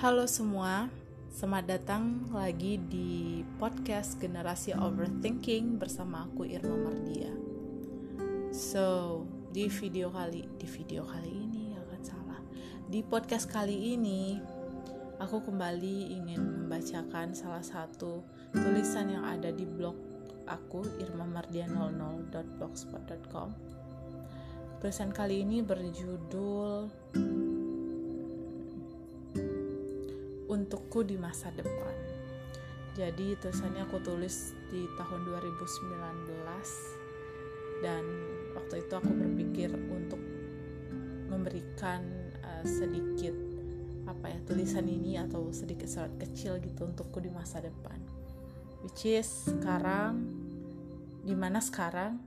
Halo semua, selamat datang lagi di podcast Generasi Overthinking bersama aku Irma Mardia. So, di video kali di video kali ini akan salah. Di podcast kali ini aku kembali ingin membacakan salah satu tulisan yang ada di blog aku irmamardia00.blogspot.com. Tulisan kali ini berjudul untukku di masa depan. Jadi tulisannya aku tulis di tahun 2019 dan waktu itu aku berpikir untuk memberikan uh, sedikit apa ya tulisan ini atau sedikit surat kecil gitu untukku di masa depan. Which is sekarang di mana sekarang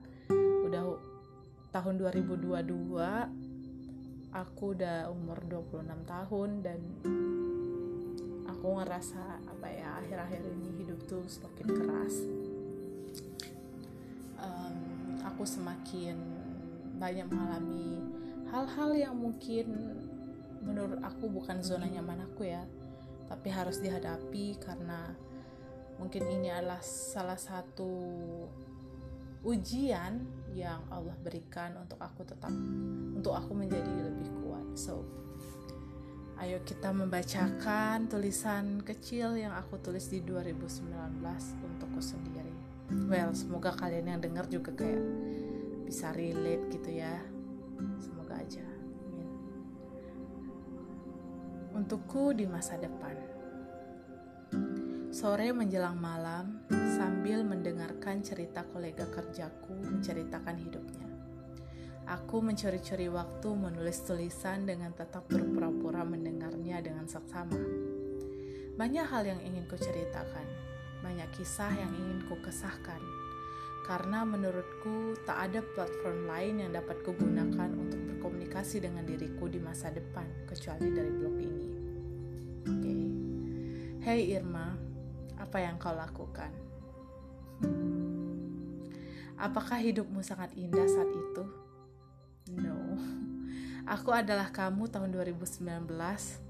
udah tahun 2022 aku udah umur 26 tahun dan aku ngerasa apa ya akhir-akhir ini hidup tuh semakin keras. Um, aku semakin banyak mengalami hal-hal yang mungkin menurut aku bukan zona nyaman aku ya tapi harus dihadapi karena mungkin ini adalah salah satu ujian yang Allah berikan untuk aku tetap untuk aku menjadi lebih kuat. So Ayo kita membacakan tulisan kecil yang aku tulis di 2019 untukku sendiri. Well, semoga kalian yang dengar juga kayak bisa relate gitu ya. Semoga aja. Amin. Untukku di masa depan. Sore menjelang malam, sambil mendengarkan cerita kolega kerjaku menceritakan hidupnya. Aku mencuri-curi waktu menulis tulisan dengan tetap berpura-pura mendengarnya dengan seksama. Banyak hal yang ingin ku ceritakan, banyak kisah yang ingin ku kesahkan. Karena menurutku tak ada platform lain yang dapat kugunakan untuk berkomunikasi dengan diriku di masa depan kecuali dari blog ini. Oke. Okay. Hey Irma, apa yang kau lakukan? Apakah hidupmu sangat indah saat itu? No. Aku adalah kamu tahun 2019,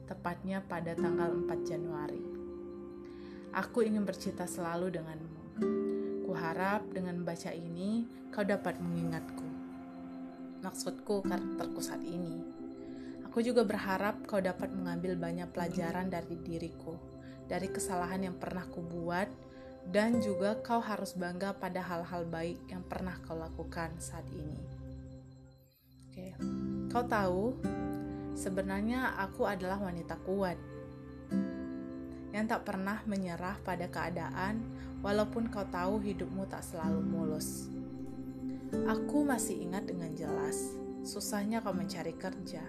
tepatnya pada tanggal 4 Januari. Aku ingin bercita selalu denganmu. Kuharap dengan membaca ini, kau dapat mengingatku. Maksudku karakterku saat ini. Aku juga berharap kau dapat mengambil banyak pelajaran dari diriku, dari kesalahan yang pernah kubuat, dan juga kau harus bangga pada hal-hal baik yang pernah kau lakukan saat ini. Oke, kau tahu, sebenarnya aku adalah wanita kuat yang tak pernah menyerah pada keadaan, walaupun kau tahu hidupmu tak selalu mulus. Aku masih ingat dengan jelas, susahnya kau mencari kerja,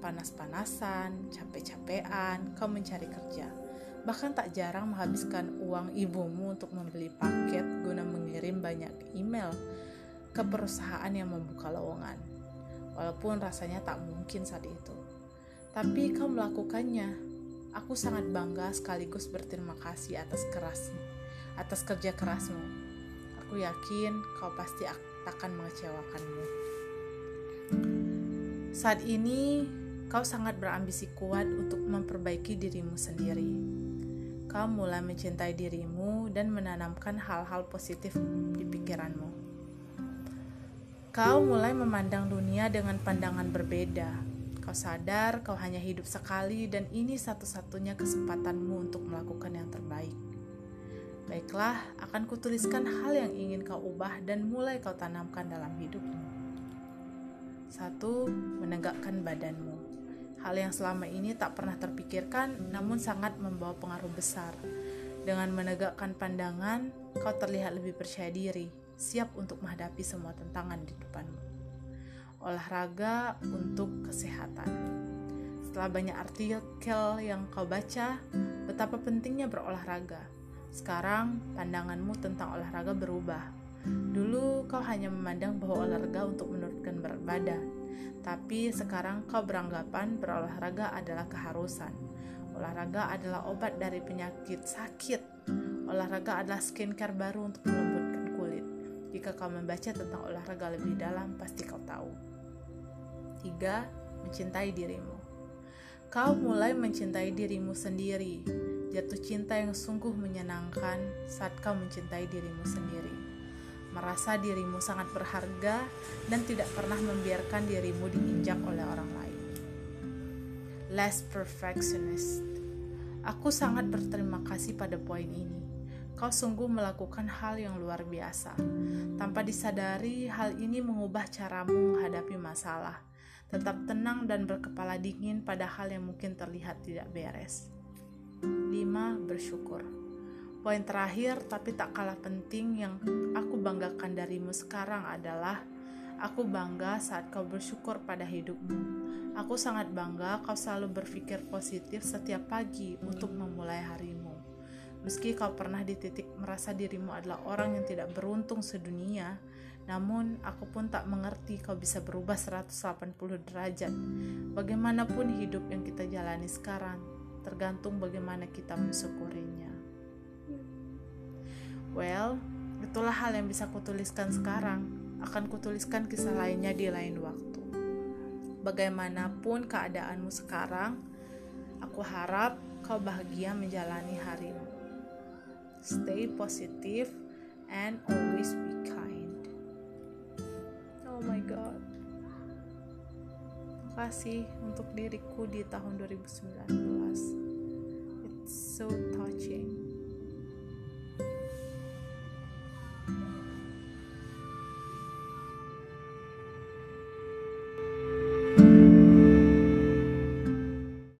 panas-panasan, capek-capean, kau mencari kerja. Bahkan tak jarang menghabiskan uang ibumu untuk membeli paket guna mengirim banyak email ke perusahaan yang membuka lowongan walaupun rasanya tak mungkin saat itu. Tapi kau melakukannya. Aku sangat bangga sekaligus berterima kasih atas keras, atas kerja kerasmu. Aku yakin kau pasti akan mengecewakanmu. Saat ini, kau sangat berambisi kuat untuk memperbaiki dirimu sendiri. Kau mulai mencintai dirimu dan menanamkan hal-hal positif di pikiranmu Kau mulai memandang dunia dengan pandangan berbeda. Kau sadar kau hanya hidup sekali dan ini satu-satunya kesempatanmu untuk melakukan yang terbaik. Baiklah, akan kutuliskan hal yang ingin kau ubah dan mulai kau tanamkan dalam hidupmu. Satu, menegakkan badanmu. Hal yang selama ini tak pernah terpikirkan namun sangat membawa pengaruh besar. Dengan menegakkan pandangan, kau terlihat lebih percaya diri, siap untuk menghadapi semua tantangan di depanmu. Olahraga untuk kesehatan. Setelah banyak artikel yang kau baca, betapa pentingnya berolahraga. Sekarang pandanganmu tentang olahraga berubah. Dulu kau hanya memandang bahwa olahraga untuk menurunkan berat badan, tapi sekarang kau beranggapan berolahraga adalah keharusan. Olahraga adalah obat dari penyakit sakit. Olahraga adalah skincare baru untuk jika kau membaca tentang olahraga lebih dalam, pasti kau tahu. 3. Mencintai dirimu. Kau mulai mencintai dirimu sendiri, jatuh cinta yang sungguh menyenangkan saat kau mencintai dirimu sendiri. Merasa dirimu sangat berharga dan tidak pernah membiarkan dirimu diinjak oleh orang lain. Less perfectionist. Aku sangat berterima kasih pada poin ini. Kau sungguh melakukan hal yang luar biasa. Tanpa disadari, hal ini mengubah caramu menghadapi masalah tetap tenang dan berkepala dingin pada hal yang mungkin terlihat tidak beres. 5. Bersyukur. Poin terakhir tapi tak kalah penting yang aku banggakan darimu sekarang adalah aku bangga saat kau bersyukur pada hidupmu. Aku sangat bangga kau selalu berpikir positif setiap pagi untuk memulai harimu. Meski kau pernah di titik merasa dirimu adalah orang yang tidak beruntung sedunia, namun, aku pun tak mengerti kau bisa berubah 180 derajat. Bagaimanapun hidup yang kita jalani sekarang, tergantung bagaimana kita mensyukurinya. Well, itulah hal yang bisa kutuliskan sekarang. Akan kutuliskan kisah lainnya di lain waktu. Bagaimanapun keadaanmu sekarang, aku harap kau bahagia menjalani harimu stay positive and always be kind. Oh my god. Kasih untuk diriku di tahun 2019 it's so tough